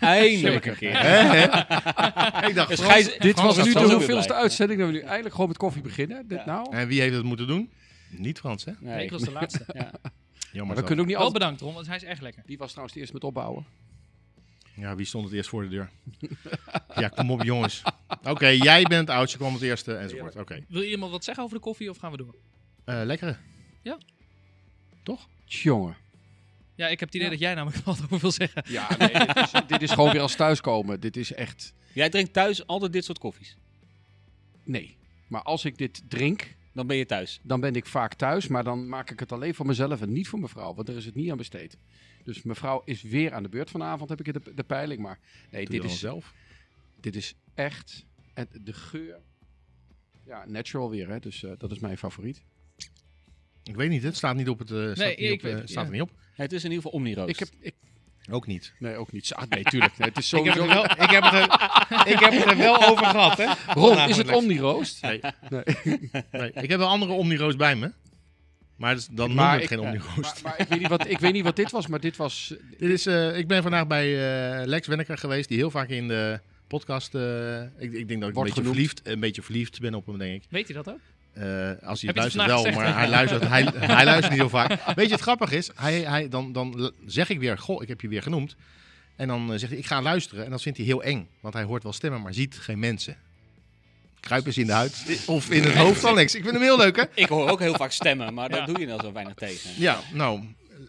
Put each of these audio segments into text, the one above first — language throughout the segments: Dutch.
Eindelijk een keer. Hè, hè? Ik dacht, Dus Frans- Gijs- Dit Frans was nu de hoeveelste uitzending dat we nu eindelijk gewoon met koffie beginnen. Dit Ja. nou. En wie heeft het moeten doen? Niet Frans, hè? Nee, ik was de laatste. Ja. Jammer Maar we zo. kunnen ook niet altijd... bedankt Ron, want hij is echt lekker. Die was trouwens de eerste met opbouwen. Ja, wie stond het eerst voor de deur? ja, kom op jongens. Oké, jij bent het oudste, kwam het eerste, enzovoort. Oké. Wil je iemand wat zeggen over de koffie of gaan we door? Eh, lekkere. Ja. Toch? Jongen. Ja, ik heb het idee Ja. dat jij namelijk wat over wil zeggen. Ja, nee, dit, is, dit is gewoon weer als thuiskomen. Dit is echt... Jij drinkt thuis altijd dit soort koffies. Nee. Maar als ik dit drink, Dan ben je thuis. dan ben ik vaak thuis. Maar dan maak ik het alleen voor mezelf en niet voor mevrouw. Want daar is het niet aan besteed. Dus mevrouw is weer aan de beurt vanavond, heb ik de, de peiling. Maar nee, Doe dit is, zelf. dit is echt... De geur... Ja, natural weer, hè. Dus eh, dat is mijn favoriet. Ik weet niet, het staat niet op het. eh, staat niet ik op, eh, er niet op. Het is in ieder geval Omni-roast. Ik heb... Ik, Ook niet. nee, ook niet. Ah, nee, tuurlijk. Nee, het is Ik heb, sowieso... het er wel, ik, heb het er, ik heb het er wel over gehad, hè? Ron, is het Lex. Omni-roast? Nee. Nee. Nee, ik heb wel andere Omniroos bij me. Maar dus- dan Maar ik- geen ja. Omniroos. Maar, maar ik, weet niet wat, ik weet niet wat dit was, maar dit was... Dit is, eh, ik ben vandaag bij eh, Lex Wenneker geweest, die heel vaak in de podcast. eh, ik, ik denk dat ik een beetje, genoemd. verliefd, een beetje verliefd ben op hem, denk ik. Weet je dat ook? Eh, als hij het luistert wel, gezegd, maar hij luistert, hij, hij luistert niet heel vaak. Weet je, het grappige is, hij, hij, dan, dan zeg ik weer, goh, ik heb je weer genoemd. En dan eh, zegt hij, ik ga luisteren. En dat vindt hij heel eng, want hij hoort wel stemmen, maar ziet geen mensen. Kruip eens in de huid, of in het hoofd van Lex. Ik vind hem heel leuk, hè? Ik hoor ook heel vaak stemmen, maar Ja. daar doe je nou zo weinig tegen. Ja, nou,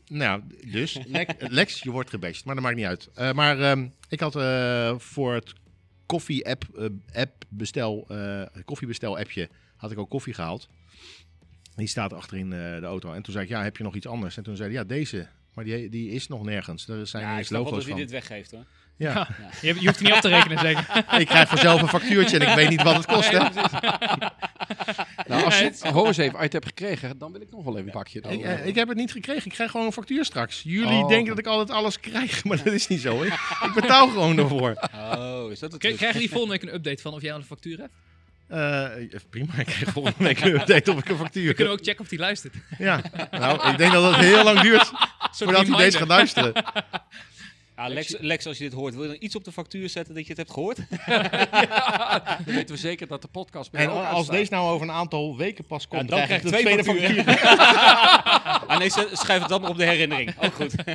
nou dus. Lex, Lex, je wordt gebashed, maar dat maakt niet uit. Eh, maar ehm, ik had eh, voor het koffie-app app bestel, eh, koffiebestel-appje had ik ook koffie gehaald. Die staat achterin eh, de auto. En toen zei ik, ja, heb je nog iets anders? En toen zei hij, ja, deze. Maar die, die is nog nergens. Er zijn Ja, ja, ik snap wel logo's dat hij dit weggeeft hoor. Ja. Je, je hoeft er niet op te rekenen zeker. ik krijg vanzelf een factuurtje en ik weet niet wat het kost. Hè? Nou, als je, hoor eens even, als je het hebt gekregen, dan wil ik nog wel even een pakje. Ik, eh, ik heb het niet gekregen. Ik krijg gewoon een factuur straks. Jullie Oh. denken dat ik altijd alles krijg, maar dat is niet zo. Ik, ik betaal gewoon ervoor. Oh, is dat het? Krijg- Krijgen die volgende week een update van of jij al een factuur hebt? Eh, prima, ik krijg volgende week een update of ik een factuur We kunnen ook checken of die luistert. Ja, nou, ik denk dat het heel lang duurt voordat hij deze gaat luisteren. Ja, Lex, Lex, als je dit hoort, wil je dan iets op de factuur zetten dat je het hebt gehoord? Dan weten we zeker dat de podcast bij En als uitstaat. deze nou over een aantal weken pas komt, dan krijg ik krijg de je tweede twee factuur. ah nee, schrijf het dan maar op de herinnering. Ook goed.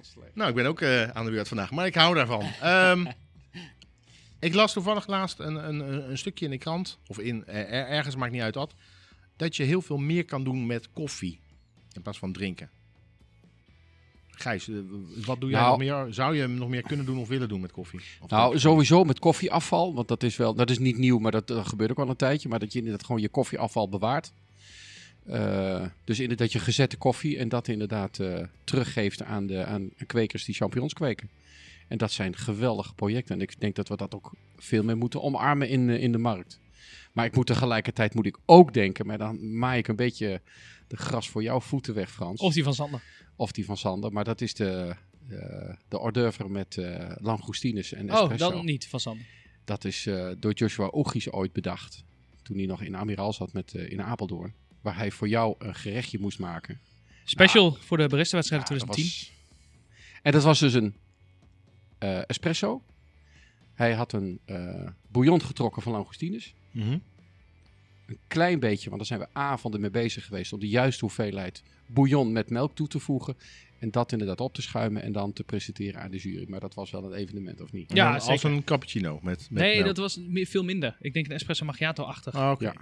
Slecht. Nou, ik ben ook eh, aan de beurt vandaag, maar ik hou daarvan. Ehm, ik las toevallig laatst een, een, een stukje in de krant, of in, er- ergens, maakt niet uit wat, dat je heel veel meer kan doen met koffie in plaats van drinken. Gijs, eh, wat doe jij Nou- nog meer? Zou je nog meer kunnen doen of willen doen met koffie? Of Nou, sowieso met koffieafval, want dat is wel, dat is niet nieuw, maar dat, eh, gebeurt ook al een tijdje. Maar dat je inderdaad gewoon je koffieafval bewaart. Eh, dus inderdaad je gezette koffie en dat inderdaad teruggeeft aan de aan kwekers die champignons kweken. En dat zijn geweldige projecten. En ik denk dat we dat ook veel meer moeten omarmen in, eh, in de markt. Maar ik moet tegelijkertijd moet ik ook denken, maar dan maai ik een beetje de gras voor jouw voeten weg, Frans. Of die van Sander. Of die van Sander. Maar dat is de, eh, de hors d'oeuvre met eh langoustines en Oh, espresso. dan niet van Sander. Dat is door Joshua Oegis ooit bedacht. Toen hij nog in Amiral zat met, in Apeldoorn. Waar hij voor jou een gerechtje moest maken. Special voor de barista-wedstrijd Ja, dat 2010. was- En dat was dus een espresso. Hij had een eh, bouillon getrokken van langoustines. Mhm. Een klein beetje, want daar zijn we avonden mee bezig geweest. Om de juiste hoeveelheid bouillon met melk toe te voegen. En dat inderdaad op te schuimen en dan te presenteren aan de jury. Maar dat was wel een evenement, of niet? Ja, als zeker. een cappuccino met, met Nee, melk. dat was veel minder. Ik denk een espresso macchiato-achtig. Ah, oké. Ja.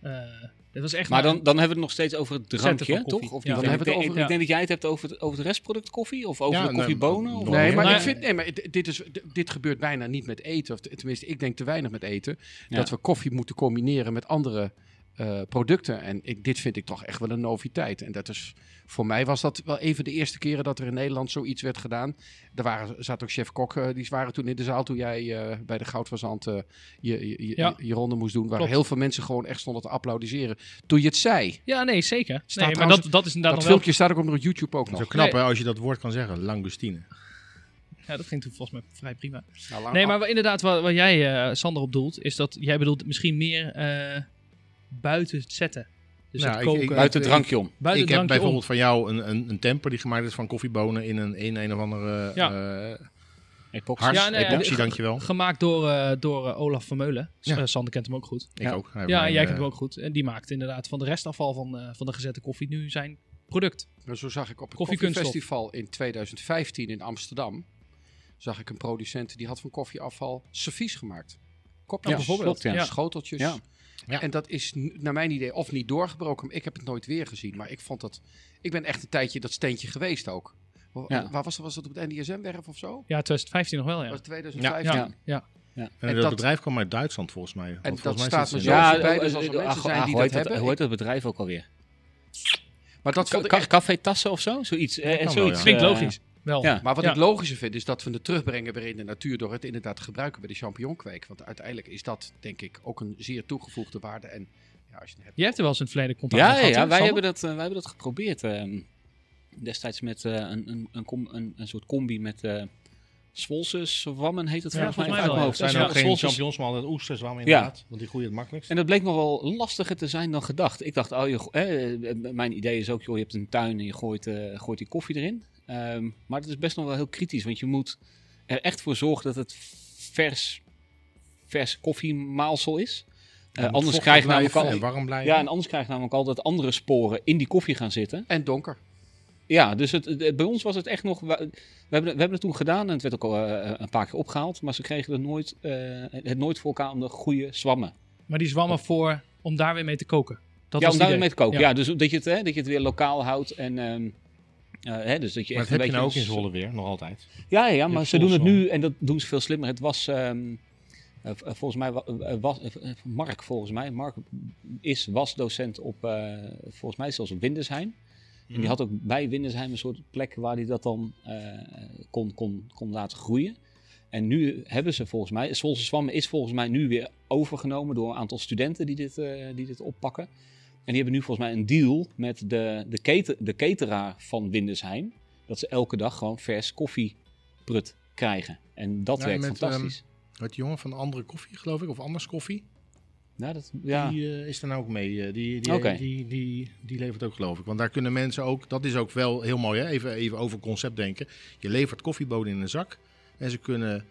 Eh, dat was echt Maar dan, dan hebben we het nog steeds over het drankje, toch? Of Ja. Dan hebben we het ik, over- ik denk dat jij het hebt over het, over het restproduct koffie of over Ja, de nee, koffiebonen. Of nog Nee, maar, ik vind, nee, maar dit, is, dit gebeurt bijna niet met eten. Of tenminste, ik denk te weinig met eten. Ja. Dat we koffie moeten combineren met andere eh, producten. En ik, dit vind ik toch echt wel een noviteit. En dat is, voor mij was dat wel een van de eerste keren dat er in Nederland zoiets werd gedaan. Er waren, zat ook chef-kok, eh, die waren toen in de zaal toen jij eh, bij de Goudfazant eh, je, je, je, Ja. je ronde moest doen. Waar Klopt. heel veel mensen gewoon echt stonden te applaudisseren. Toen je het zei. Ja, nee, zeker. Staat Nee, maar dat, dat is inderdaad Dat nog wel... filmpje staat ook op YouTube ook Zo nog. knap Nee. hè, als je dat woord kan zeggen. Langustine. Ja, dat ging toen volgens mij vrij prima. Nou, lang- Nee, maar inderdaad, waar, waar jij, eh, Sander, op doelt, is dat jij bedoelt misschien meer eh, buiten het zetten. Dus Nou, ik- koken. ik- Buiten het drankje om. buiten ik heb bijvoorbeeld van jou een, een, een temper die gemaakt is van koffiebonen in een, in een of andere Ja. eh Epoxy. hars. Ja, nee, epoxy, de- dankjewel. Gemaakt door, eh, door eh, Olaf Vermeulen. Ja. eh, Sander kent hem ook goed. Ik Ja. ook. Hij Ja, heeft jij kent hem eh, ook goed. En die maakt inderdaad van de restafval van, eh, van de gezette koffie nu zijn product. Zo zag ik op het koffiefestival in 2015 in Amsterdam. Zag ik een producent die had van koffieafval servies gemaakt. Kopjes, Ja, bijvoorbeeld, schoteltjes. Ja. En dat is naar mijn idee of niet doorgebroken. Ik heb het nooit weer gezien. Maar ik vond dat. Ik ben echt een tijdje dat steentje geweest ook. Ja. Waar was dat? Was dat op het NDSM-werf of zo? Ja, 2015 nog wel, ja. Was het 2015? Ja, ja. En, En dat, dat- bedrijf kwam uit Duitsland volgens mij. Want dat volgens mij staat me zo Ja, bij, eh, dus als er eh, mensen ah, zijn die hoe dat hebben, Hoe heet dat bedrijf ook alweer? Maar dat Café Tassen of zo? Zoiets. eh, zoiets ja. Klinkt eh, logisch. Wel. ja. Maar wat Ja. ik logischer vind, is dat we het terugbrengen weer in de natuur door het inderdaad te gebruiken bij de champignonkweek. Want uiteindelijk is dat, denk ik, ook een zeer toegevoegde waarde. En ja, als je het hebt Jij hebt er wel eens in het verleden contact Ja, mee ja, gehad, ja, hè, wij, hebben dat, eh, wij hebben dat geprobeerd. ehm, destijds met eh, een, een, een, com- een, een soort combi met eh Zwolses Wammen heet het Ja, volgens mij. uit mijn wel, hoofd. Zijn Ja, ook geen Zwolses- champignons, maar altijd oesters, waarom inderdaad. Want die groeien het makkelijkst. En dat bleek nog wel lastiger te zijn dan gedacht. Ik dacht, oh, je, eh, mijn idee is ook, joh, je hebt een tuin en je gooit, eh, gooit die koffie erin. Ehm, maar het is best nog wel heel kritisch, want je moet er echt voor zorgen dat het vers, vers koffiemaalsel is. Eh, moet anders krijg je namelijk al, en warm blijven. ja, en anders krijg je namelijk al dat andere sporen in die koffie gaan zitten. En donker. Ja, dus het, het- bij ons was het echt nog. We, we hebben, we hebben het toen gedaan en het werd ook al eh, een paar keer opgehaald. Maar ze kregen het nooit, eh, het nooit voor elkaar om de goede zwammen. Maar die zwammen voor om daar weer mee te koken. Dat ja, was om daar idee. mee te koken. Ja. Ja, dus dat je, het, hè, dat je het weer lokaal houdt. En, ehm, eh, hè, dus dat je maar echt dat een heb je nou ook in Zwolle weer, nog altijd. Ja, ja, ja, maar ze doen het nu en dat doen ze veel slimmer. Het was. ehm, eh, eh, volgens mij wa- eh, was eh, Mark, volgens mij. Mark is, was docent op, eh, volgens mij zelfs op Windesheim. En Mhm. die had ook bij Windesheim een soort plek waar hij dat dan eh, kon, kon, kon laten groeien. En nu hebben ze volgens mij, Zwolse Zwammen is volgens mij nu weer overgenomen door een aantal studenten die dit, eh, die dit oppakken. En die hebben nu volgens mij een deal met de, de, keten, de cateraar van Windesheim. Dat ze elke dag gewoon vers koffieprut krijgen. En dat Ja, werkt met, fantastisch. Het jongen van andere koffie, geloof ik, of anders koffie. ja, dat, ja. Die eh, is er nou ook mee. eh, die, die, die, die, die levert ook, geloof ik. Want daar kunnen mensen ook, dat is ook wel heel mooi, hè? Even, even over concept denken. Je levert koffiebonen in een zak. En ze kunnen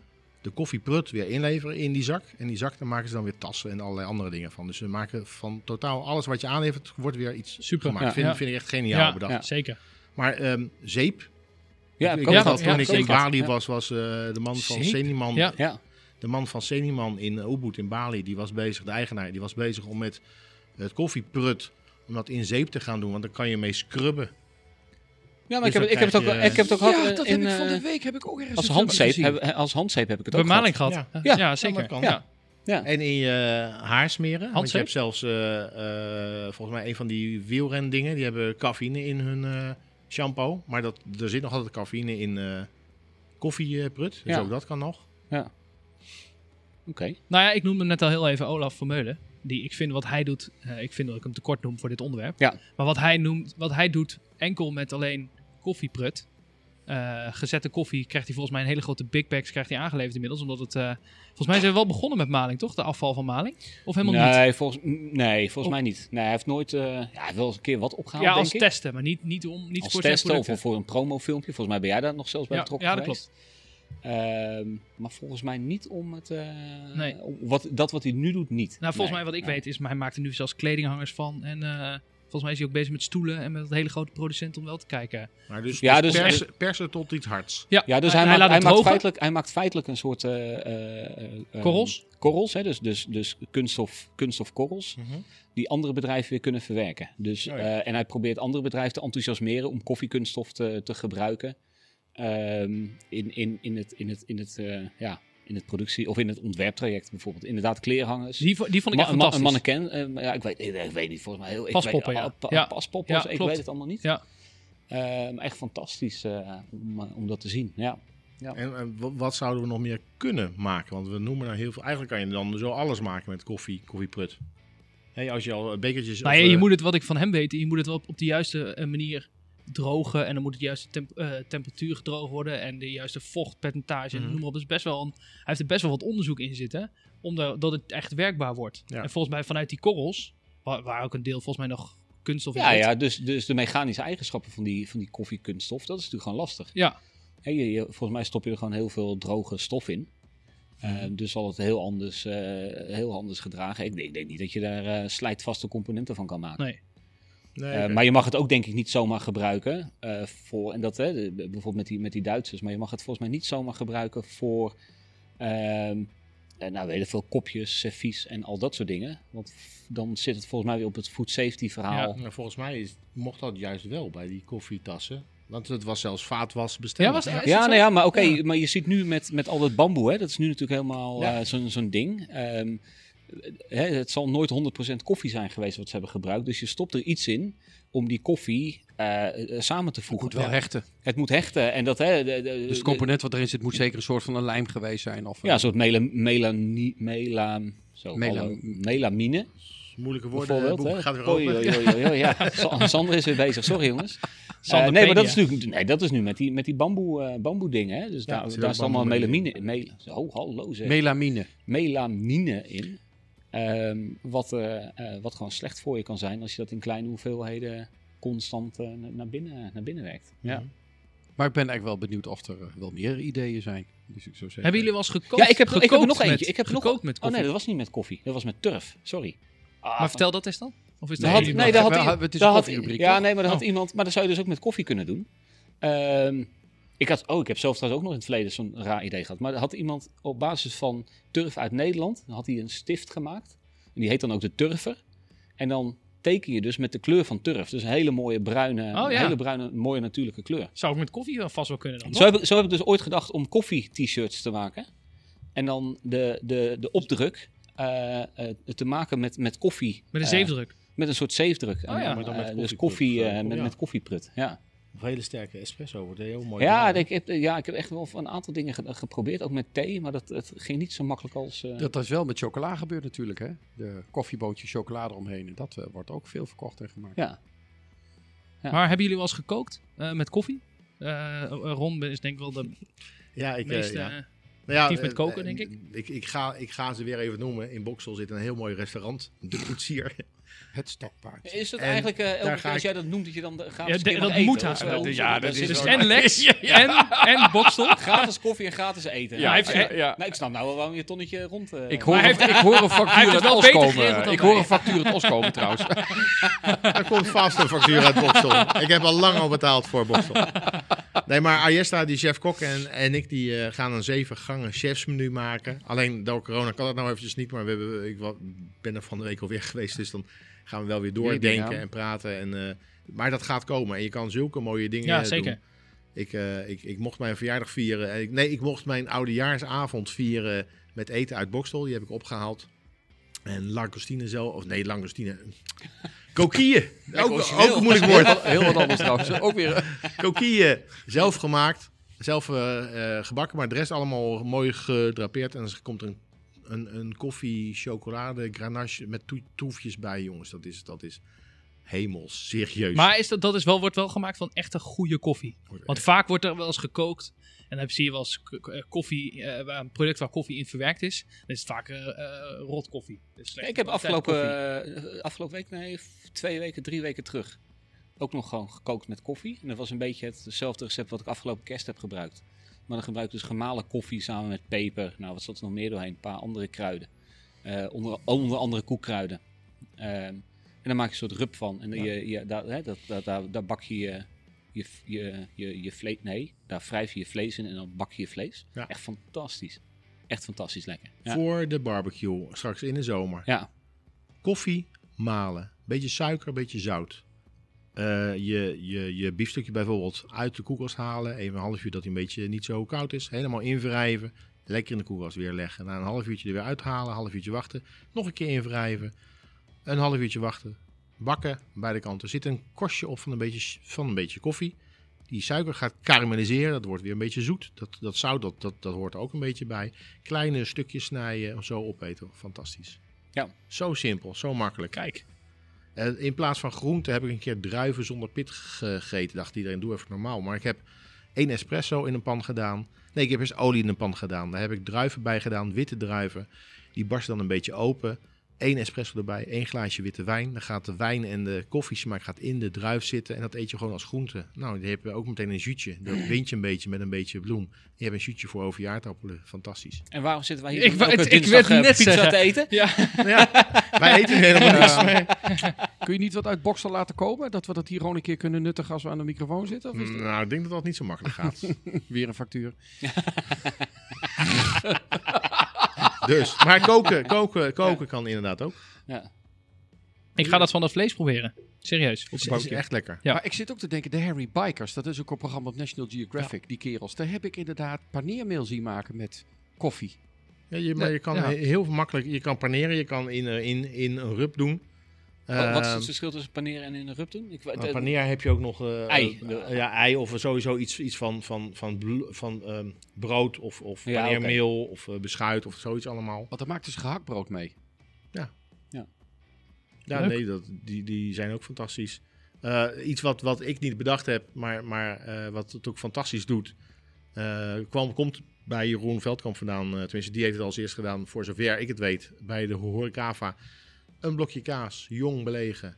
de koffieprut weer inleveren in die zak. En die zak, daar maken ze dan weer tassen en allerlei andere dingen van. Dus ze maken van totaal alles wat je aanlevert, wordt weer iets Super. gemaakt. Ja. vind, Ja. vind ik echt geniaal Ja, bedacht. ja. Zeker. Maar ehm, zeep. Ja, ik, weet ja, dat toen ik in. Bali was, was eh, de man van? Seniman Ja. Ja. de man van Seniman in eh, Ubud in Bali, die was bezig, de eigenaar, die was bezig om met het koffieprut, om dat in zeep te gaan doen, want dan kan je mee scrubben. Ja, maar Dus ik heb, ik heb het ook, ik heb het ook gehad ja, eh, dat in, heb ik van eh, de week heb ik ook ergens als handzeep, heb, als handzeep heb ik het ook gehad. maling gehad. Ja. Ja, Ja. ja, zeker. Ja. Ja. En in je haar smeren, want je Handzeep? hebt zelfs eh, eh, volgens mij een van die wielrendingen, die hebben cafeïne in hun eh, shampoo, maar dat, er zit nog altijd cafeïne in eh koffieprut, dus Ja. ook dat kan nog. Oké. Nou ja, ik noemde net al heel even Olaf Vermeulen. Die ik vind wat hij doet, eh, ik vind dat ik hem tekort noem voor dit onderwerp. Ja. Maar wat hij noemt, wat hij doet enkel met alleen koffieprut. eh, gezette koffie krijgt hij volgens mij een hele grote big bags krijgt hij aangeleverd inmiddels. Omdat het, eh, volgens mij zijn we wel begonnen met maling, toch? De afval van maling? Of helemaal niet? Nee, volgens, nee, volgens Op- mij niet. Nee, hij heeft nooit, eh, ja, hij heeft wel eens een keer wat opgehaald, Ja, denk als ik. testen, maar niet, niet, om, niet als voor testen of voor een promofilmpje. Volgens mij ben jij daar nog zelfs bij Ja, betrokken ja, dat geweest. Ehm, maar volgens mij niet om het... Nee. om wat, dat wat hij nu doet, niet. Nou, volgens Nee, mij wat ik nee. weet is, hij maakt er nu zelfs kledinghangers van. En volgens mij is hij ook bezig met stoelen en met een hele grote producent om wel te kijken. Maar dus, Ja, dus persen, persen tot iets hards. Ja, Ja, dus hij, maakt, laat het hij, maakt drogen. feitelijk, hij maakt feitelijk een soort... eh, eh, eh, Korrels? Korrels, hè, dus, dus, dus kunststof, kunststofkorrels. Mhm. die andere bedrijven weer kunnen verwerken. Dus, Oh ja. eh, en hij probeert andere bedrijven te enthousiasmeren om koffiekunststof te, te gebruiken. ehm, in, in, in het, in het, in het, eh, ja, in het productie of in het ontwerptraject bijvoorbeeld. Inderdaad, kleerhangers. Die, die vond ik echt fantastisch. Een mannequin, eh, ja, ik weet, ik, ik weet niet, volgens mij heel... ik Paspoppen, weet, ja. ah, pa- Ja. Paspoppen, Ja, ik weet het allemaal niet. Ja. Ehm, echt fantastisch eh, om, eh, om dat te zien, ja. En, en wa- wat zouden we nog meer kunnen maken? Want we noemen nou heel veel. Eigenlijk kan je dan zo alles maken met koffie, koffieprut. Hey, als je al bekertjes. Nou of, ja, je moet het, wat ik van hem weet, je moet het wel op, de juiste manier drogen. En dan moet het de juiste temp- eh, temperatuur gedroogd worden. En de juiste vochtpercentage. en Mhm. noem maar op. Dus best wel een, hij heeft er best wel wat onderzoek in zitten. Omdat dat het echt werkbaar wordt. Ja. En volgens mij vanuit die korrels, waar, waar ook een deel volgens mij nog kunststof in Ja, zit. ja dus, dus de mechanische eigenschappen van die, van die koffiekunststof, dat is natuurlijk gewoon lastig. Ja. Je, je- volgens mij stop je er gewoon heel veel droge stof in. Eh, Mhm. dus zal het heel anders, eh, heel anders gedragen. Ik denk, ik denk niet dat je daar slijtvaste componenten van kan maken. Nee. Nee, Eh, maar je mag het ook denk ik niet zomaar gebruiken voor, voor en dat hè, de- bijvoorbeeld met die, met die Duitsers, maar je mag het volgens mij niet zomaar gebruiken voor, ehm, eh, nou weet ik veel, kopjes, servies en al dat soort dingen. Want dan zit het volgens mij weer op het food safety verhaal. Nou, volgens mij is, mocht dat juist wel bij die koffietassen. Want het was zelfs vaatwas besteld. Ja, was Ja, nou ja, maar oké, Ja. maar je ziet nu met, met al dat bamboe, hè, dat is nu natuurlijk helemaal Ja. eh, zo'n zo'n ding. Ehm, hè, het zal nooit 100% koffie zijn geweest wat ze hebben gebruikt. Dus je stopt er iets in om die koffie eh, eh, samen te Het voegen. moet wel hechten. Het moet hechten en dat, hè, de, de- Dus de- het component wat erin zit moet zeker een soort van een lijm geweest zijn. Of, ja, een soort mela, melani, mela, zo, melamine. Moeilijke woorden. Bijvoorbeeld, boek hè. gaat weer Oei, open. oei, oei, oei, oei, ja, Sa- Sander is weer bezig. Sorry jongens. Sander Eh, nee, maar dat is natuurlijk nee, dat is nu met die, met die bamboe, eh, bamboe dingen. Hè? Dus Ja, daar, zit daar is allemaal melamine, mel, oh, hallo zeg. Melamine. melamine in. Ehm, wat, eh, eh, wat gewoon slecht voor je kan zijn als je dat in kleine hoeveelheden constant eh, na- naar, binnen, naar binnen werkt. Ja, Maar ik ben eigenlijk wel benieuwd of er wel meer ideeën zijn. Dus ik zou zeggen, Hebben jullie wel eens gekookt? ja ik, heb, ik heb nog met- eentje. Ik heb nog, gekookt met oh koffie. nee, dat was niet met koffie. Dat was met turf. Sorry. Ah, maar van- vertel dat eens dan. Of is dat nee, daar had, het is daar Ja, nee, maar daar had Oh. iemand. Maar dat zou je dus ook met koffie kunnen doen. Ehm, ik had, oh, ik heb zelf trouwens ook nog in het verleden zo'n raar idee gehad. Maar er had iemand op basis van turf uit Nederland, dan had hij een stift gemaakt. En die heet dan ook de turfer. En dan teken je dus met de kleur van turf. Dus een hele mooie bruine, Oh, ja. hele bruine, mooie natuurlijke kleur. Zou ik met koffie wel vast wel kunnen dan. Zo heb, ik, zo heb ik dus ooit gedacht om koffie-t-shirts te maken. En dan de, de, de opdruk eh, eh, te maken met, met koffie. Met een eh, zeefdruk. met een soort zeefdruk. Oh ja. dan, met dus koffie met, met koffieprut. Ja, Of hele sterke espresso wordt heel mooi. ja, ik heb, ja, ik heb echt wel een aantal dingen ge- geprobeerd. Ook met thee, maar dat, het ging niet zo makkelijk als... eh, Dat is wel met chocola gebeurd natuurlijk. Hè? De koffiebootje chocolade omheen. En dat eh, wordt ook veel verkocht en gemaakt. ja. Ja. Maar hebben jullie wel eens gekookt eh, met koffie? Eh, Ron is denk ik wel de ja, ik, eh, meeste... ja. Eh, Nou ja, actief met eh, koken, eh, denk ik. Ik, ik, ga, ik ga ze weer even noemen. In Boksel zit een heel mooi restaurant. De Koetsier. Het stokpaard. Is En eigenlijk, eh, elke keer als ik- jij dat noemt, dat je dan de- gratis Ja, de- dat eten? moet haast. Dat is- ja, dat is dus wel- en Lex en, en Boksel. Gratis koffie en gratis eten. Ja, heeft- eh, ja. Nou, ik snap nou wel waarom je tonnetje rond... eh, Ik hoor, ik hoor een hij factuur uit het wel Os beter komen. Ik hoor een factuur uit Os komen trouwens. Er komt vast een factuur uit Boksel. Ik heb al lang al betaald voor Boksel. Nee, maar Ayesta, die chef-kok en, en ik, die eh, gaan een zeven gangen chefsmenu maken. Alleen door corona kan dat nou eventjes niet, maar we hebben, ik ben er van de week alweer geweest, dus dan gaan we wel weer doordenken en praten. En, eh, maar dat gaat komen en je kan zulke mooie dingen Ja, eh, zeker. doen. Ik, ik, ik mocht mijn verjaardag vieren. en ik- nee, ik mocht mijn oudejaarsavond vieren met eten uit Bokstel. Die heb ik opgehaald. En langostine zelf, of nee, langostine. Kokieën. Ook, ook een moeilijk woord. Heel wat anders trouwens. Ook weer. Kokieën zelf gemaakt, zelf eh, eh, gebakken, maar de rest allemaal mooi gedrapeerd. En er komt een, een, een koffie, chocolade, ganache met toe- toefjes bij, jongens. Dat is, dat is hemels, serieus. Maar is dat, dat is wel, wordt wel gemaakt van echte goede koffie. Want vaak wordt er wel eens gekookt. En dan zie je wel eens eh, koffie, eh, een product waar koffie in verwerkt is. Dan is het vaak eh, rot koffie. Dus ik heb afgelopen, afgelopen week, nee, twee weken, drie weken terug, ook nog gewoon gekookt met koffie. En dat was een beetje hetzelfde recept wat ik afgelopen kerst heb gebruikt. Maar dan gebruik ik dus gemalen koffie samen met peper. Nou, wat zat er nog meer doorheen? Een paar andere kruiden. Onder, onder andere koekkruiden. Ehm, en dan maak je een soort rub van. En dan je, je, daar, hè, dat, dat, daar, daar bak je je, je, je, je, je vlees... Nee, daar wrijf je je vlees in en dan bak je je vlees. Ja. Echt fantastisch. Echt fantastisch lekker. Ja. Voor de barbecue, straks in de zomer. ja. Koffie malen. Beetje suiker, beetje zout. Eh, je, je, je biefstukje bijvoorbeeld uit de koelkast halen. Even een half uur dat hij een beetje niet zo koud is. Helemaal invrijven. Lekker in de koelkast weer leggen. Na een half uurtje er weer uithalen. Een half uurtje wachten. Nog een keer invrijven. Een half uurtje wachten. Bakken. Beide kanten. Er zit een korstje op van een beetje, van een beetje koffie. Die suiker gaat karamelliseren. Dat wordt weer een beetje zoet. Dat, dat zout, dat, dat, dat hoort er ook een beetje bij. Kleine stukjes snijden. Zo opeten. Fantastisch. Ja. Zo simpel. Zo makkelijk. Kijk. Eh, in plaats van groente heb ik een keer druiven zonder pit gegeten. Dacht iedereen, doe even normaal. Maar ik heb één espresso in een pan gedaan. Nee, ik heb eerst olie in een pan gedaan. Daar heb ik druiven bij gedaan, witte druiven. Die barsten dan een beetje open. Eén espresso erbij, één glaasje witte wijn. Dan gaat de wijn en de koffiesmaak gaat in de druif zitten. En dat eet je gewoon als groente. Nou, die heb je ook meteen een zuutje. Dat wint je een beetje met een beetje bloem. Je hebt een zuutje voor overjaardappelen. Fantastisch. En waarom zitten wij hier Ik het- ik werd eh, net pizza zeggen. te eten? Ja, Nou ja, wij eten helemaal niks. Kun je niet wat uit Boksel laten komen? Dat we dat hier gewoon een keer kunnen nuttigen als we aan de microfoon zitten? Of is dat Nou, ik denk dat dat niet zo makkelijk gaat. weer een factuur? Dus, maar koken, koken, koken kan inderdaad ook. Ja. ik ga dat van dat vlees proberen. Serieus. Het is echt lekker. Ja. Maar ik zit ook te denken, de Harry Bikers, dat is ook een programma op National Geographic, die kerels. Daar heb ik inderdaad paneermeel zien maken met koffie. Ja, je, maar je kan heel makkelijk, je kan paneren, je kan in, eh, in, in een rub doen. Wat- Wat is Ehm, het verschil tussen paneren en in een rub doen? Ik, Nou, paneer heb je ook nog eh, Ei. eh, ja, ei of sowieso iets, iets van, van, van, van ehm, brood of, of Ja, paneermeel of eh, beschuit of zoiets allemaal. Want daar maakt dus gehaktbrood mee. Ja, Leuk. nee, dat, die, die zijn ook fantastisch. Eh, iets wat, wat ik niet bedacht heb, maar, maar eh, wat het ook fantastisch doet, eh, kwam, komt bij Jeroen Veldkamp vandaan. eh, tenminste, die heeft het als eerst gedaan, voor zover ik het weet, bij de Horecava. Een blokje kaas, jong belegen,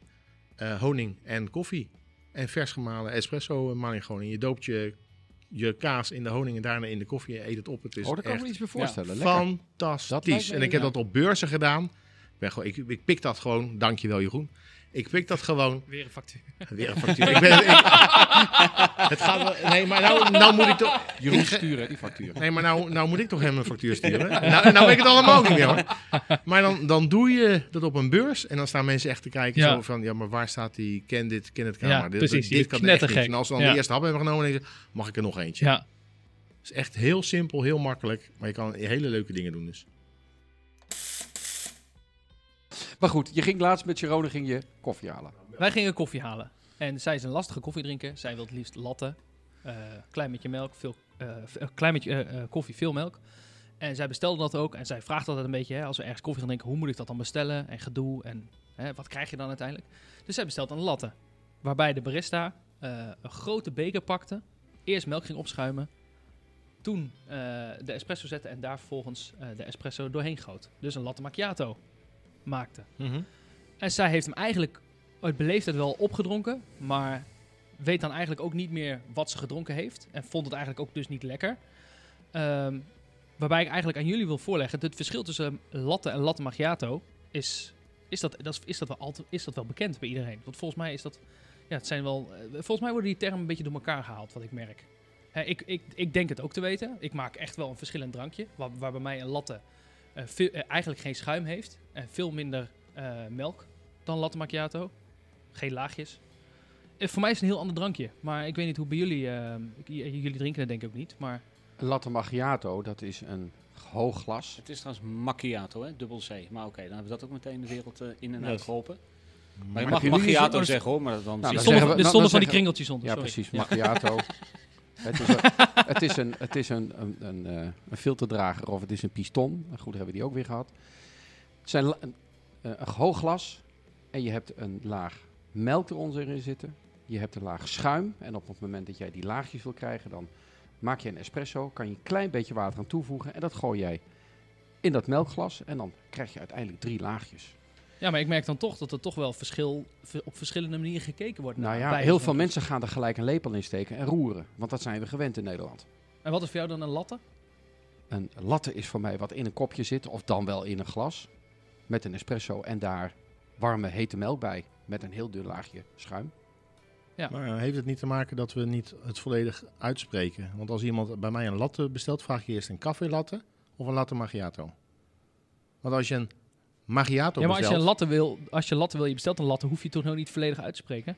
eh, honing en koffie. En vers gemalen espresso maling gewoon. En je doopt je, je kaas in de honing en daarna in de koffie en eet het op. Het is oh, daar kan ik me iets bij voorstellen. Fantastisch. En ik heb ja. dat op beurzen gedaan. Ik, ben gewoon, ik, ik pik dat gewoon. Dankjewel Jeroen. Ik pik dat gewoon. Weer een factuur. Weer een factuur. ik ben, ik- het gaat wel, nee, maar nou, nou moet ik toch... Jeroen sturen, die factuur. Nee, maar nou, nou moet ik toch hem een factuur sturen? nou, nou weet ik het allemaal niet meer hoor. Maar dan, dan doe je dat op een beurs en dan staan mensen echt te kijken Ja. zo van... Ja, maar waar staat die? Ken dit, ken het kamer. Ja, dit, precies, dit kan echt niet. En als ze dan Ja. de eerste hap hebben genomen, dan denk je, mag ik er nog eentje? Ja. Het is echt heel simpel, heel makkelijk. Maar je kan hele leuke dingen doen dus. Maar goed, je ging laatst met Jerome ging je koffie halen. Wij gingen koffie halen. En zij is een lastige koffiedrinker. Zij wil het liefst latte. eh klein beetje melk, veel, eh, eh, klein beetje koffie, veel melk. En zij bestelde dat ook. En zij vraagt altijd een beetje, hè, als we ergens koffie gaan drinken, hoe moet ik dat dan bestellen? En gedoe. En hè, wat krijg je dan uiteindelijk? Dus zij bestelt een latte. Waarbij de barista een grote beker pakte. Eerst melk ging opschuimen. Toen de espresso zette en daar vervolgens de espresso doorheen goot. Dus een latte macchiato maakte. En zij heeft hem eigenlijk uit beleefdheid wel opgedronken, maar weet dan eigenlijk ook niet meer wat ze gedronken heeft. En vond het eigenlijk ook dus niet lekker. Ehm, waarbij ik eigenlijk aan jullie wil voorleggen, het verschil tussen latte en latte macchiato is, is, dat, dat is, dat wel altijd, is dat wel bekend bij iedereen. Want volgens mij is dat, ja, het zijn wel, eh, volgens mij worden die termen een beetje door elkaar gehaald, wat ik merk. Ik, ik, ik denk het ook te weten. Ik maak echt wel een verschillend drankje, waar, waar bij mij een latte eh, veel, eh, eigenlijk geen schuim heeft en veel minder eh, melk dan latte macchiato. Geen laagjes. Eh, voor mij is het een heel ander drankje. Maar ik weet niet hoe bij jullie... eh, jullie drinken het denk ik ook niet. Maar latte macchiato, dat is een hoog glas. Het is trouwens macchiato, hè? Dubbel C. Maar oké, dan hebben we dat ook meteen de wereld eh, in en uit geholpen. Maar je mag macchiato zo- zeggen hoor, maar dan Nou, er stonden, we- er dan van die kringeltjes onder. Ja, sorry. precies, Ja. macchiato. het is, een, het is, een, het is een, een, een, eh, een filterdrager of het is een piston. Nou, Goed, hebben we die ook weer gehad. Het zijn een, eh, een hoog glas en je hebt een laag melk eronder in zitten. Je hebt een laag schuim en op het moment dat jij die laagjes wil krijgen, dan maak je een espresso, kan je een klein beetje water aan toevoegen en dat gooi jij in dat melkglas en dan krijg je uiteindelijk drie laagjes. Ja, maar ik merk dan toch dat er toch wel verschil, op verschillende manieren gekeken wordt. Nou naar ja, heel veel mensen gaan er gelijk een lepel in steken en roeren, want dat zijn we gewend in Nederland. En wat is voor jou dan een latte? Een latte is voor mij wat in een kopje zit, of dan wel in een glas. Met een espresso en daar warme hete melk bij. Met een heel dun laagje schuim. Ja. Maar eh, heeft het niet te maken dat we niet het volledig uitspreken? Want als iemand bij mij een latte bestelt, vraag je eerst een café latte of een latte macchiato. Want als je een macchiato ja, maar als je een latte wil, als je latte wil, je bestelt een latte, hoef je toch nog niet volledig uit te spreken.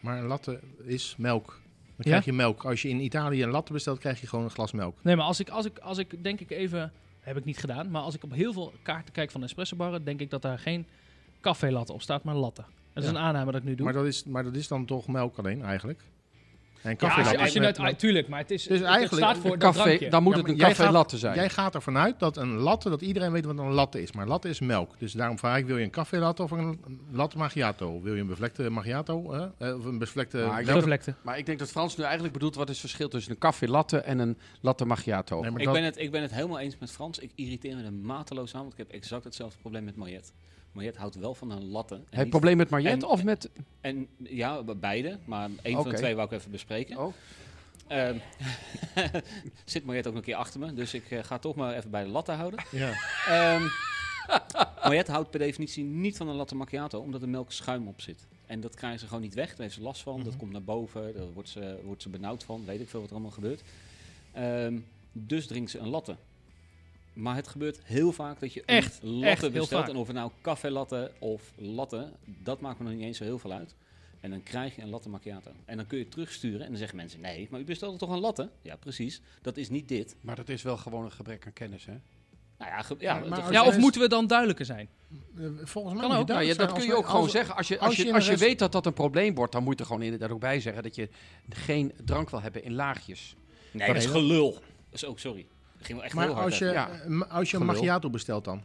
maar een latte is melk Dan krijg je melk. Als je in Italië een latte bestelt, krijg je gewoon een glas melk. Nee, maar als ik, als ik, als ik denk ik even, heb ik niet gedaan, maar als ik op heel veel kaarten kijk van espresso barren, denk ik dat daar geen café latte op staat, maar latte. Dat is Ja. een aanname dat ik nu doe. Maar dat, is, maar dat is dan toch melk alleen eigenlijk. En ja, koffie als je, latte als je met- ah, tuurlijk, maar het is, Dus het eigenlijk staat voor Een café, drankje. dan moet Ja, het een café gaat- latte zijn. Jij gaat ervan uit dat een latte, dat iedereen weet wat een latte is. Maar latte is melk. Dus daarom vraag ik, wil je een café latte of een latte macchiato? Wil je een bevlekte macchiato? hè? Eh, of een bevlekte Maar ik. Maar ik denk dat Frans nu eigenlijk bedoelt wat is het verschil tussen een café latte en een latte macchiato. Nee, maar Ik dat- ben, het, ik ben het helemaal eens met Frans. Ik irriteer me er mateloos aan, want ik heb exact hetzelfde probleem met Mariette. Mariette houdt wel van een latte. Heb je probleem met Mariette en- of met... en ja, be- beide, maar één van de twee wou ik even bespreken. Oh. Ehm, zit Mariette ook nog een keer achter me, dus ik eh, ga toch maar even bij de latte houden. Ja. Ehm Mariette houdt per definitie niet van een latte macchiato, omdat er melk schuim op zit. En dat krijgen ze gewoon niet weg, daar heeft ze last van. Dat Mhm. komt naar boven, daar wordt ze, wordt ze benauwd van, weet ik veel wat er allemaal gebeurt. Ehm, dus drinkt ze een latte. Maar het gebeurt heel vaak dat je Echt, een echt latte heel bestelt. vaak. En of het nou café latte of latte, dat maakt me nog niet eens zo heel veel uit. En dan krijg je een latte macchiato. En dan kun je het terugsturen en dan zeggen mensen, nee, maar u bestelde toch een latte? Ja, precies. Dat is niet dit. Maar dat is wel gewoon een gebrek aan kennis, hè? Nou ja, ja, Maar- maar dat- als Ja, of moeten we dan duidelijker zijn? Eh, Volgens mij Kan ook. Nou, ja, dat kun je ook gewoon als- zeggen. Als je, als als je als je rest- weet dat dat een probleem wordt, dan moet je er gewoon inderdaad ook bij zeggen dat je geen drank wil hebben in laagjes. Nee, dat is Nee, gelul. Dat is ook, sorry. Dat ging wel echt Maar heel hard als je. Ja. eh, als je een macchiato bestelt dan?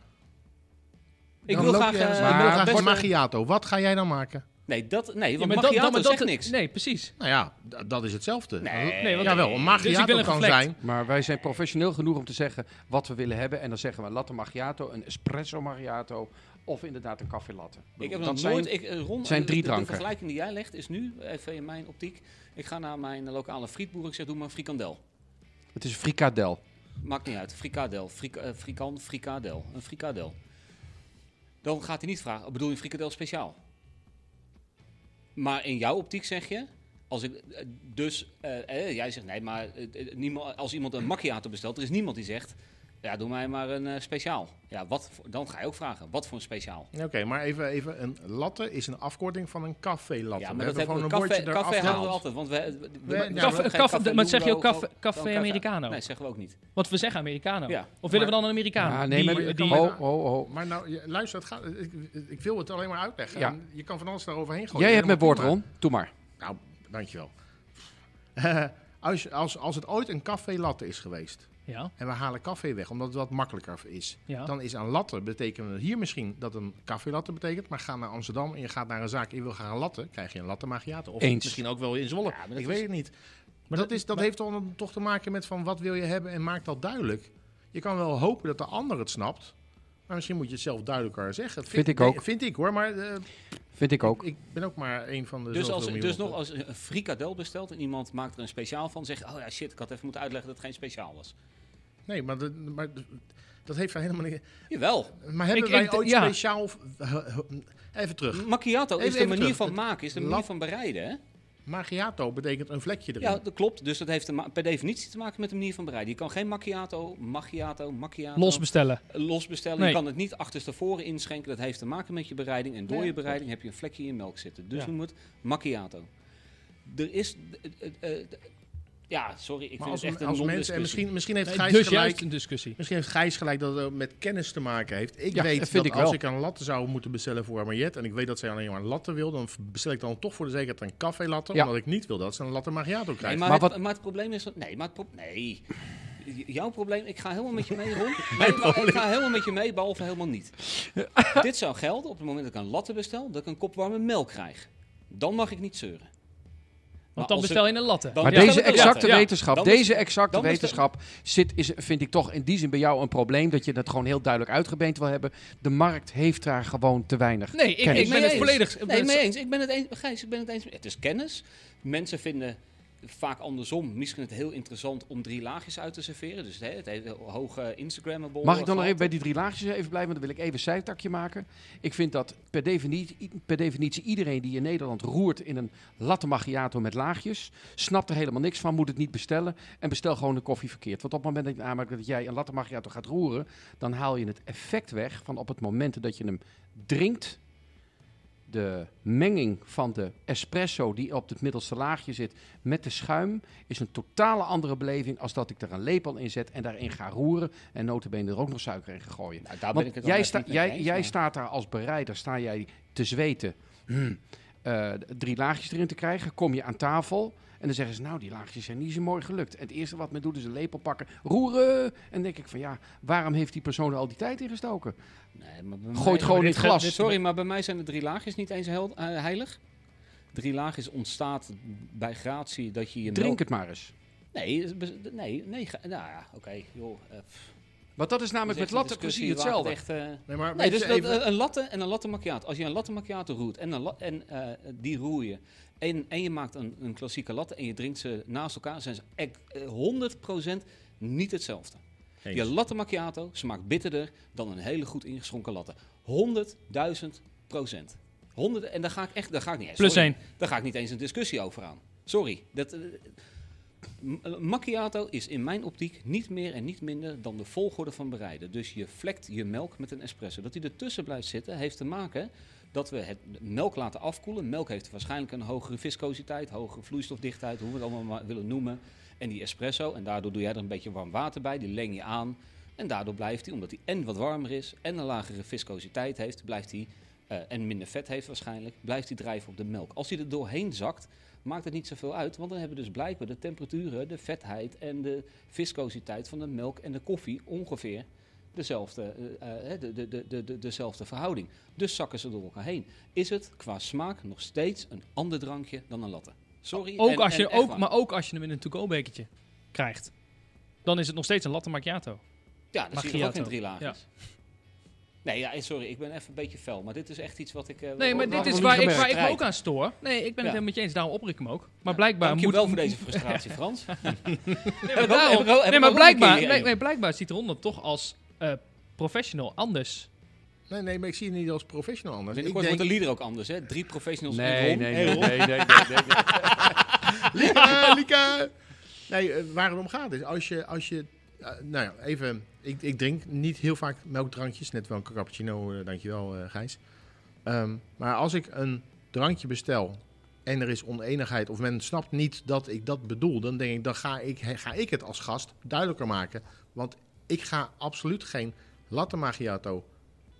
Ik Dan wil graag... je ergens- eh, ik wil graag een macchiato. Wat ga jij dan maken? Nee, dat, nee Ja, want maar dat- macchiato maar dat- zegt niks. Nee, precies. Nou ja, dat is hetzelfde. Nee, Nee, want- Jawel, een Dus ik macchiato wil een kan zijn. Maar wij zijn professioneel genoeg om te zeggen wat we willen hebben. En dan zeggen we een latte macchiato, een espresso macchiato of inderdaad een café latte. Ik heb Dat nog zijn- nooit... Ik, eh, zijn eh, drie de- dranken. De vergelijking die jij legt is nu, even in mijn optiek... Ik ga naar mijn lokale frietboer. Ik zeg, doe maar een frikandel. Het is frikadel. Maakt niet uit. Frikadel. Frik, eh, frikan, frikadel. Een frikadel. Dan gaat hij niet vragen, bedoel je frikadel speciaal? Maar in jouw optiek zeg je... Als ik, eh, dus eh, jij zegt nee, maar niemand, als iemand een macchiato bestelt, er is niemand die zegt, ja, doe mij maar een eh, speciaal. Ja, wat voor- dan ga je ook vragen, wat voor een speciaal? Oké, maar even, even, een latte is een afkorting van een café latte. Ja, we maar dat hebben we. gewoon een Café, bordje café hebben we altijd, want we, we, we- we- ja, Café- café- café maar zeg je ook café- café Americano? Nee, zeggen we ook niet. Want we zeggen Americano. Ja. Of willen we Maar- dan een Americano? Ja, nee, Die- maar die- ho, ho, ho. Maar nou, luister, het gaat, ik, ik wil het alleen maar uitleggen. Ja. Je kan van alles daaroverheen gooien. Jij hebt met Helemaal woord. Ron. Doe maar. Nou, dankjewel. Als, je- als, als het ooit een café latte is geweest ja, en we halen café weg omdat het wat makkelijker is, ja. dan is een latte betekent hier misschien dat een café latte betekent, maar ga naar Amsterdam en je gaat naar een zaak en je wil graag een latte, krijg je een latte macchiato. Of Eens. misschien ook wel in Zwolle. Ja, ik is- weet het niet. Maar dat, is, dat heeft toch, toch te maken met van wat wil je hebben en maak dat duidelijk. Je kan wel hopen dat de ander het snapt, maar misschien moet je het zelf duidelijker zeggen. Dat Vind ik nee, ook. Vind ik hoor, maar eh, Vind ik ook. ik ben ook maar een van de Dus, als, dus nog als een frikadel bestelt en iemand maakt er een speciaal van, zeg je, oh ja shit, ik had even moeten uitleggen dat het geen speciaal was. Nee, maar, dat- maar dat heeft daar helemaal niet... Jawel. Maar hebben Ik- wij ik- ooit ja. speciaal... Even terug. Macchiato Even- is de manier terug. van maken, is de manier van bereiden. Hè? Macchiato betekent een vlekje erin. Ja, dat klopt. Dus dat heeft per definitie te maken met de manier van bereiden. Je kan geen macchiato, macchiato, macchiato Los bestellen. los bestellen. Nee. Je kan het niet achterstevoren inschenken. Dat heeft te maken met je bereiding. En door Ja, je bereiding heb je een vlekje in je melk zitten. Dus Ja. noem het macchiato. Er is... eh, eh, eh, ja, sorry. Ik maar vind als, het echt een als mensen... En misschien, misschien heeft Nee, Gijs dus gelijk... een discussie. Misschien heeft Gijs gelijk dat het met kennis te maken heeft. Ik Ja, weet dat dat, vind ik als wel. ik een latte zou moeten bestellen voor Mariette... en ik weet dat zij alleen maar een latte wil... dan bestel ik dan toch voor de zekerheid een café latte... Ja. omdat ik niet wil dat ze een latte macchiato Nee, krijgt. maar, Maar het, wat- maar het probleem is... dat- Nee, maar het Nee. Jouw probleem... Ik ga helemaal met je mee, Ron. Nee, maar ik ga helemaal met je mee, behalve helemaal niet. Dit zou gelden op het moment dat ik een latte bestel... dat ik een kop warme melk krijg. Dan mag ik niet zeuren. Maar Want dan bestel je een latte. Maar deze exacte wetenschap, deze exacte wetenschap zit, is, vind ik toch in die zin bij jou een probleem. Dat je dat gewoon heel duidelijk uitgebeend wil hebben. De markt heeft daar gewoon te weinig. Nee, ik, Kennis. ik ben mee het eens. volledig... Nee, mee eens. Ik ben het eens. Gijs, ik ben het eens. Het is kennis. Mensen vinden vaak andersom. Misschien het heel interessant om drie laagjes uit te serveren. Dus het heeft een hoge Instagrammable. Mag ik dan nog even bij die drie laagjes even blijven? Dan wil ik even een zijtakje maken. Ik vind dat per definitie, per definitie iedereen die in Nederland roert in een latte macchiato met laagjes, snapt er helemaal niks van, moet het niet bestellen en bestel gewoon de koffie verkeerd. Want op het moment dat, je namelijk dat jij een latte macchiato gaat roeren, dan haal je het effect weg van op het moment dat je hem drinkt, de menging van de espresso die op het middelste laagje zit met de schuim is een totale andere beleving als dat ik er een lepel in zet en daarin ga roeren en notabene er ook nog suiker in ga gooien. Nou, daar ben ik het jij, sta- jij, eens, jij staat daar als bereider, sta jij te zweten, hmm, eh, drie laagjes erin te krijgen, kom je aan tafel en dan zeggen ze, nou die laagjes zijn niet zo mooi gelukt. En het eerste wat men doet is een lepel pakken, roeren. En dan denk ik van ja, waarom heeft die persoon er al die tijd in gestoken? Nee, maar Gooit mij- gewoon in het glas. dit- Sorry, maar bij mij zijn de drie laagjes niet eens hel- eh, heilig. Drie laagjes ontstaat bij gratie dat je je Drink het maar eens. Nee, nee, nee. Nou ja, oké, joh. eh. Want dat is namelijk Dat met latte precies hetzelfde. Echt, eh, Nee, maar Nee, dus dat, even- een latte en een latte macchiato. Als je een latte macchiato roert en, een la- en eh, die roer je en, en je maakt een, een klassieke latte en je drinkt ze naast elkaar, zijn ze ec- eh, 100% niet hetzelfde. Eens. Je latte macchiato smaakt bitterder dan een hele goed ingeschonken latte. 100.000 procent. 100, en daar ga ik echt, daar ga ik niet eens. Plus één. Daar ga ik niet eens een discussie over aan. Sorry. Dat, eh, macchiato is in mijn optiek niet meer en niet minder dan de volgorde van bereiden. Dus je vlekt je melk met een espresso. Dat die ertussen blijft zitten heeft te maken dat we het melk laten afkoelen. Melk heeft waarschijnlijk een hogere viscositeit, hogere vloeistofdichtheid, hoe we het allemaal willen noemen. En die espresso, en daardoor doe jij er een beetje warm water bij, die leng je aan. En daardoor blijft hij, omdat hij en wat warmer is en een lagere viscositeit heeft, blijft hij, eh, en minder vet heeft waarschijnlijk, blijft hij drijven op de melk. Als hij er doorheen zakt, maakt het niet zoveel uit, want dan hebben we dus blijkbaar de temperaturen, de vetheid en de viscositeit van de melk en de koffie ongeveer dezelfde, eh, eh, de, de, de, de, de, dezelfde verhouding. Dus zakken ze door elkaar heen. Is het qua smaak nog steeds een ander drankje dan een latte? Sorry. Ook en- als je, ook, maar ook als je hem in een to-go bekertje krijgt. Dan is het nog steeds een latte macchiato. Ja, dat zie je ook in drie laagjes. Nee, ja, eh, sorry, ik ben even een beetje fel, maar dit is echt iets wat ik... eh, Nee, maar dit is waar ik, waar ik me ook aan stoor. Nee, ik ben het Ja. helemaal met je eens. Daarom oppor ik hem ook. Maar blijkbaar Dank je moet... wel voor deze frustratie, Frans. Nee, maar, daarom- nee, blijkbaar, keer nee, nee, blijkbaar ziet eronder toch als eh, professional anders. Nee, nee, maar ik zie het niet als professional anders. Ik Binnenkort denk, wordt de leader ook anders, hè? Drie professionals Nee, nee, nee, Ron. nee, nee, nee, nee, nee. Lieke, Lieke! Nee, waar het om gaat is, als je, als je nou ja, even, ik, ik drink niet heel vaak melkdrankjes, net wel een cappuccino, eh, dankjewel eh Gijs. Ehm, maar als ik een drankje bestel en er is oneenigheid of men snapt niet dat ik dat bedoel, dan denk ik, dan ga ik, ga ik het als gast duidelijker maken. Want ik ga absoluut geen latte macchiato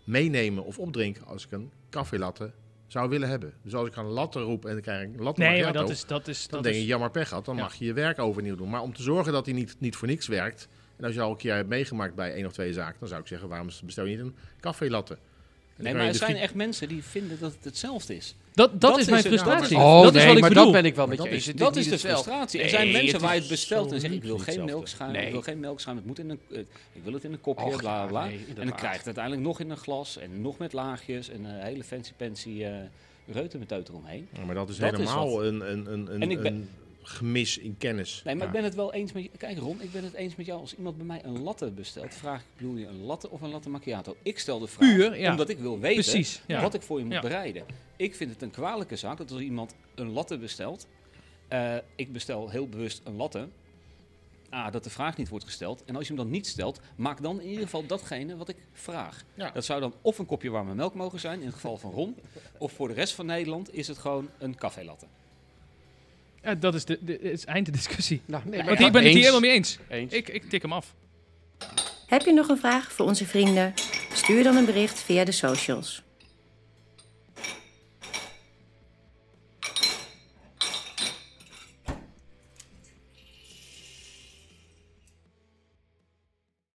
meenemen of opdrinken als ik een café latte zou willen hebben. Dus als ik een latte roep en ik krijg een latte Nee, maar macchiato, dat is... Dat is, dan dat denk is je, jammer pech gehad. Dan Ja. mag je je werk overnieuw doen. Maar om te zorgen dat hij niet, niet voor niks werkt. En als je al een keer hebt meegemaakt bij één of twee zaken, dan zou ik zeggen, waarom bestel je niet een café latte? Nee, maar er de zijn echt mensen die vinden dat het hetzelfde is. dat, dat, dat is is mijn het. Ja, maar- frustratie. Oh, dat is wat ik maar bedoel. dat ben ik wel met je dat eens. Dat is de frustratie. Er zijn mensen waar je het bestelt en zegt, ik wil geen melkschuim, Nee. ik wil geen melkschuim, het moet in een, eh, ik wil het in een kopje, Och, bla bla. nee, en dan krijg je het uiteindelijk nog in een glas en nog met laagjes en een hele fancy pancy eh reutemeteut eromheen. Ja, maar dat is Dat is helemaal wat. een, een, een, een, En ik ben- een gemis in kennis. Nee, maar Ja. ik ben het wel eens met je. Kijk Ron, ik ben het eens met jou. Als iemand bij mij een latte bestelt, vraag ik, bedoel je een latte of een latte macchiato? Ik stel de vraag, Puur, ja. omdat ik wil weten Precies, ja. wat ik voor je moet Ja. bereiden. Ik vind het een kwalijke zaak dat als iemand een latte bestelt, eh, ik bestel heel bewust een latte, A, dat de vraag niet wordt gesteld. En als je hem dan niet stelt, maak dan in ieder geval datgene wat ik vraag. Ja. Dat zou dan of een kopje warme melk mogen zijn, in het geval van Ron, of voor de rest van Nederland is het gewoon een café-latte. Ja, dat is de, de, het is eind de discussie. Nou, nee, Want ja, hier ben ik het hier helemaal mee eens. Eens. Ik, ik tik hem af. Heb je nog een vraag voor onze vrienden? Stuur dan een bericht via de socials.